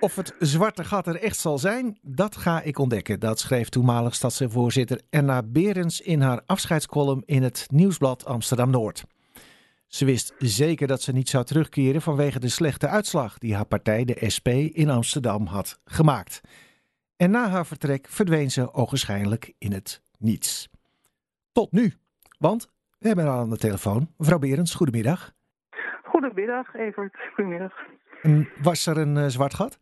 Of het zwarte gat er echt zal zijn, dat ga ik ontdekken. Dat schreef toenmalig stadsvoorzitter Erna Berens in haar afscheidscolumn in het Nieuwsblad Amsterdam Noord. Ze wist zeker dat ze niet zou terugkeren vanwege de slechte uitslag die haar partij, de SP, in Amsterdam had gemaakt. En na haar vertrek verdween ze ogenschijnlijk in het niets. Tot nu, want we hebben haar aan de telefoon. Mevrouw Berens, goedemiddag. Goedemiddag, Evert. Goedemiddag. En was er een uh, zwart gat?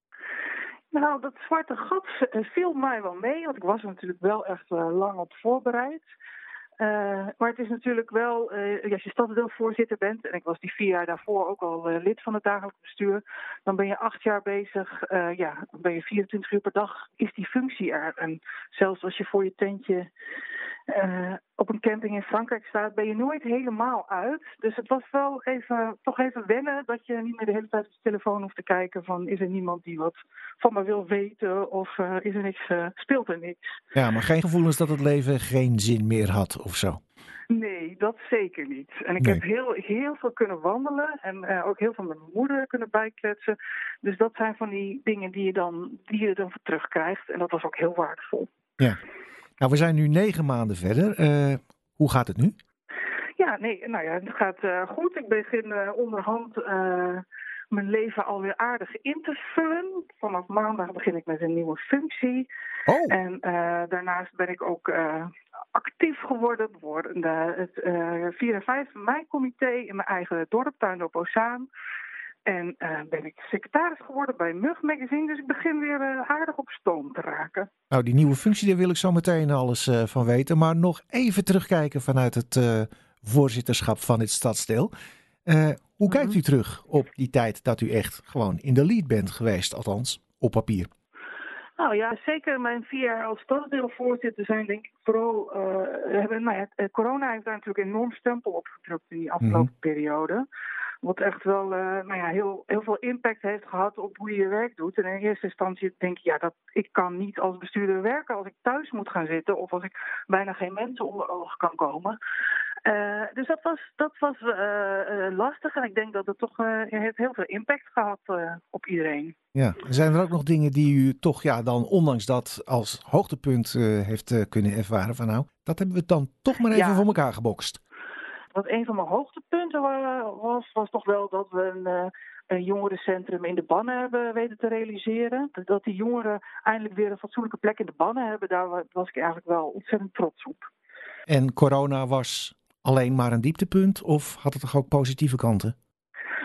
Nou, dat zwarte gat viel mij wel mee, want ik was er natuurlijk wel echt uh, lang op voorbereid. Uh, maar het is natuurlijk wel, als je stadsdeelvoorzitter bent, en ik was die vier jaar daarvoor ook al lid van het dagelijks bestuur, dan ben je acht jaar bezig, ja, dan ben je 24 uur per dag, is die functie er. En zelfs als je voor je tentje op een camping in Frankrijk staat, ben je nooit helemaal uit. Dus het was wel even, toch even wennen dat je niet meer de hele tijd op je telefoon hoeft te kijken van is er niemand die wat van me wil weten of is er niks, speelt er niks. Ja, maar geen gevoelens dat het leven geen zin meer had of zo? Nee, dat zeker niet. En ik nee. heb heel, heel veel kunnen wandelen en uh, ook heel veel met mijn moeder kunnen bijkletsen. Dus dat zijn van die dingen die je dan, die je dan voor terugkrijgt. En dat was ook heel waardevol. Ja. Nou, we zijn nu negen maanden verder. Uh, hoe gaat het nu? Ja, nee, nou ja, het gaat uh, goed. Ik begin onderhand mijn leven alweer aardig in te vullen. Vanaf maandag begin ik met een nieuwe functie. Oh. En daarnaast ben ik ook actief geworden voor de, het uh, 4 en 5 mei-comité in mijn eigen dorp, Tuindorp Ozaan. En ben ik secretaris geworden bij Mug Magazine, dus ik begin weer aardig op stoom te raken. Nou, die nieuwe functie, daar wil ik zo meteen alles van weten. Maar nog even terugkijken vanuit het voorzitterschap van dit stadsdeel. Hoe kijkt u terug op die tijd dat u echt gewoon in de lead bent geweest, althans op papier? Nou ja, zeker mijn vier jaar als stadsdeelvoorzitter zijn denk ik vooral... Uh, hebben, nou ja, corona heeft daar natuurlijk enorm stempel op gedrukt in die afgelopen mm-hmm. periode. Wat echt wel uh, nou ja, heel, heel veel impact heeft gehad op hoe je je werk doet. En in eerste instantie denk ik, ja, dat, ik kan niet als bestuurder werken als ik thuis moet gaan zitten... of als ik bijna geen mensen onder ogen kan komen. Uh, dus dat was, dat was uh, uh, lastig en ik denk dat het toch heeft heel veel impact gehad op iedereen. Ja, zijn er ook nog dingen die u toch ja, dan ondanks dat als hoogtepunt heeft kunnen ervaren van nou, dat hebben we dan toch maar even ja. voor elkaar gebokst? Wat een van mijn hoogtepunten was, was toch wel dat we een, een jongerencentrum in de bannen hebben weten te realiseren. Dat die jongeren eindelijk weer een fatsoenlijke plek in de bannen hebben, daar was ik eigenlijk wel ontzettend trots op. En corona was alleen maar een dieptepunt of had het toch ook positieve kanten?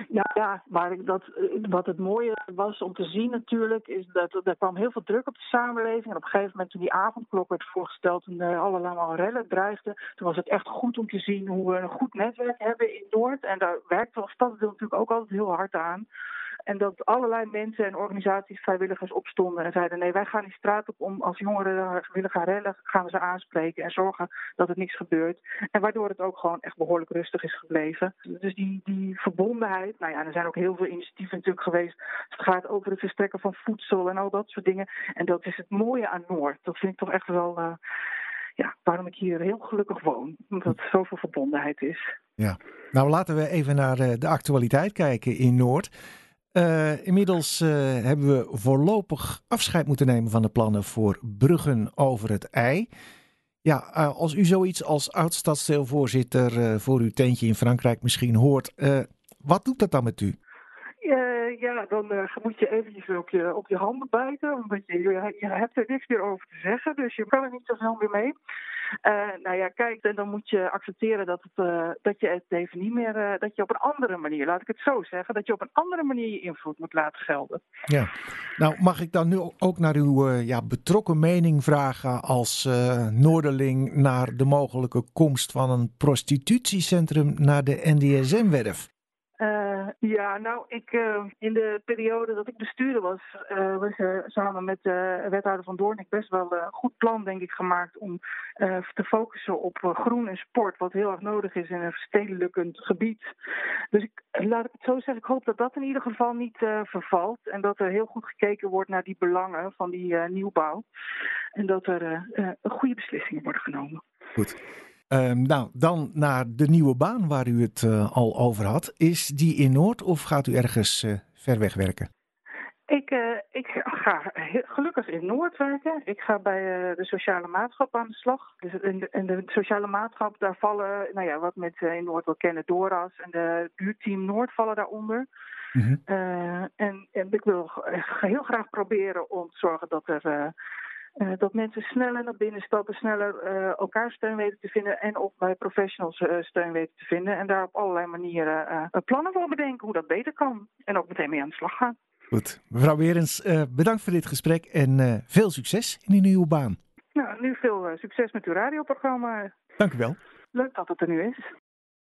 Ja, ja, maar dat, wat het mooie was om te zien natuurlijk, is dat er kwam heel veel druk op de samenleving. En op een gegeven moment toen die avondklok werd voorgesteld en er allemaal rellen dreigden, toen was het echt goed om te zien hoe we een goed netwerk hebben in Noord. En daar werkte als stadsdeel natuurlijk ook altijd heel hard aan. En dat allerlei mensen en organisaties, vrijwilligers opstonden en zeiden: nee, wij gaan die straat op om als jongeren willen gaan rellen, gaan we ze aanspreken en zorgen dat het niks gebeurt. En waardoor het ook gewoon echt behoorlijk rustig is gebleven. Dus die, die verbondenheid, nou ja, er zijn ook heel veel initiatieven natuurlijk geweest. Het gaat over het verstrekken van voedsel en al dat soort dingen. En dat is het mooie aan Noord. Dat vind ik toch echt wel. Uh, ja, waarom ik hier heel gelukkig woon. Omdat er zoveel verbondenheid is. Ja, nou laten we even naar de actualiteit kijken in Noord. Uh, inmiddels uh, hebben we voorlopig afscheid moeten nemen van de plannen voor bruggen over het IJ. Ja, uh, als u zoiets als oud-stadsdeelvoorzitter voor uw tentje in Frankrijk misschien hoort, wat doet dat dan met u? Ja, dan moet je eventjes op je, op je handen bijten, omdat je, je, hebt er niks meer over te zeggen, dus je kan er niet zo snel meer mee. Uh, nou ja, kijk, en dan moet je accepteren dat, het, dat je het even niet meer, dat je op een andere manier, laat ik het zo zeggen, dat je op een andere manier je invloed moet laten gelden. Ja, nou mag ik dan nu ook naar uw ja, betrokken mening vragen als Noorderling naar de mogelijke komst van een prostitutiecentrum naar de NDSM-werf? Uh, ja, nou, ik, uh, in de periode dat ik bestuurder was, uh, was samen met de wethouder van Doornik best wel een goed plan, denk ik, gemaakt om te focussen op groen en sport, wat heel erg nodig is in een verstedelijkend gebied. Dus ik, laat ik het zo zeggen, ik hoop dat dat in ieder geval niet vervalt en dat er heel goed gekeken wordt naar die belangen van die nieuwbouw en dat er goede beslissingen worden genomen. Goed. Um, nou, dan naar de nieuwe baan waar u het uh, al over had. Is die in Noord of gaat u ergens uh, ver weg werken? Ik, uh, ik ga gelukkig in Noord werken. Ik ga bij de sociale maatschap aan de slag. Dus in de, in de sociale maatschap, daar vallen, nou ja, wat met in Noord wel kennen, DORA's en de buurteam Noord vallen daaronder. -hmm. en, en, ik wil heel graag proberen om te zorgen dat er uh, dat mensen sneller naar binnen stappen, sneller uh, elkaar steun weten te vinden en ook bij professionals uh, steun weten te vinden. En daar op allerlei manieren plannen voor bedenken hoe dat beter kan. En ook meteen mee aan de slag gaan. Goed. Mevrouw Berens, bedankt voor dit gesprek en veel succes in uw nieuwe baan. Nou, nu veel succes met uw radioprogramma. Dank u wel. Leuk dat het er nu is.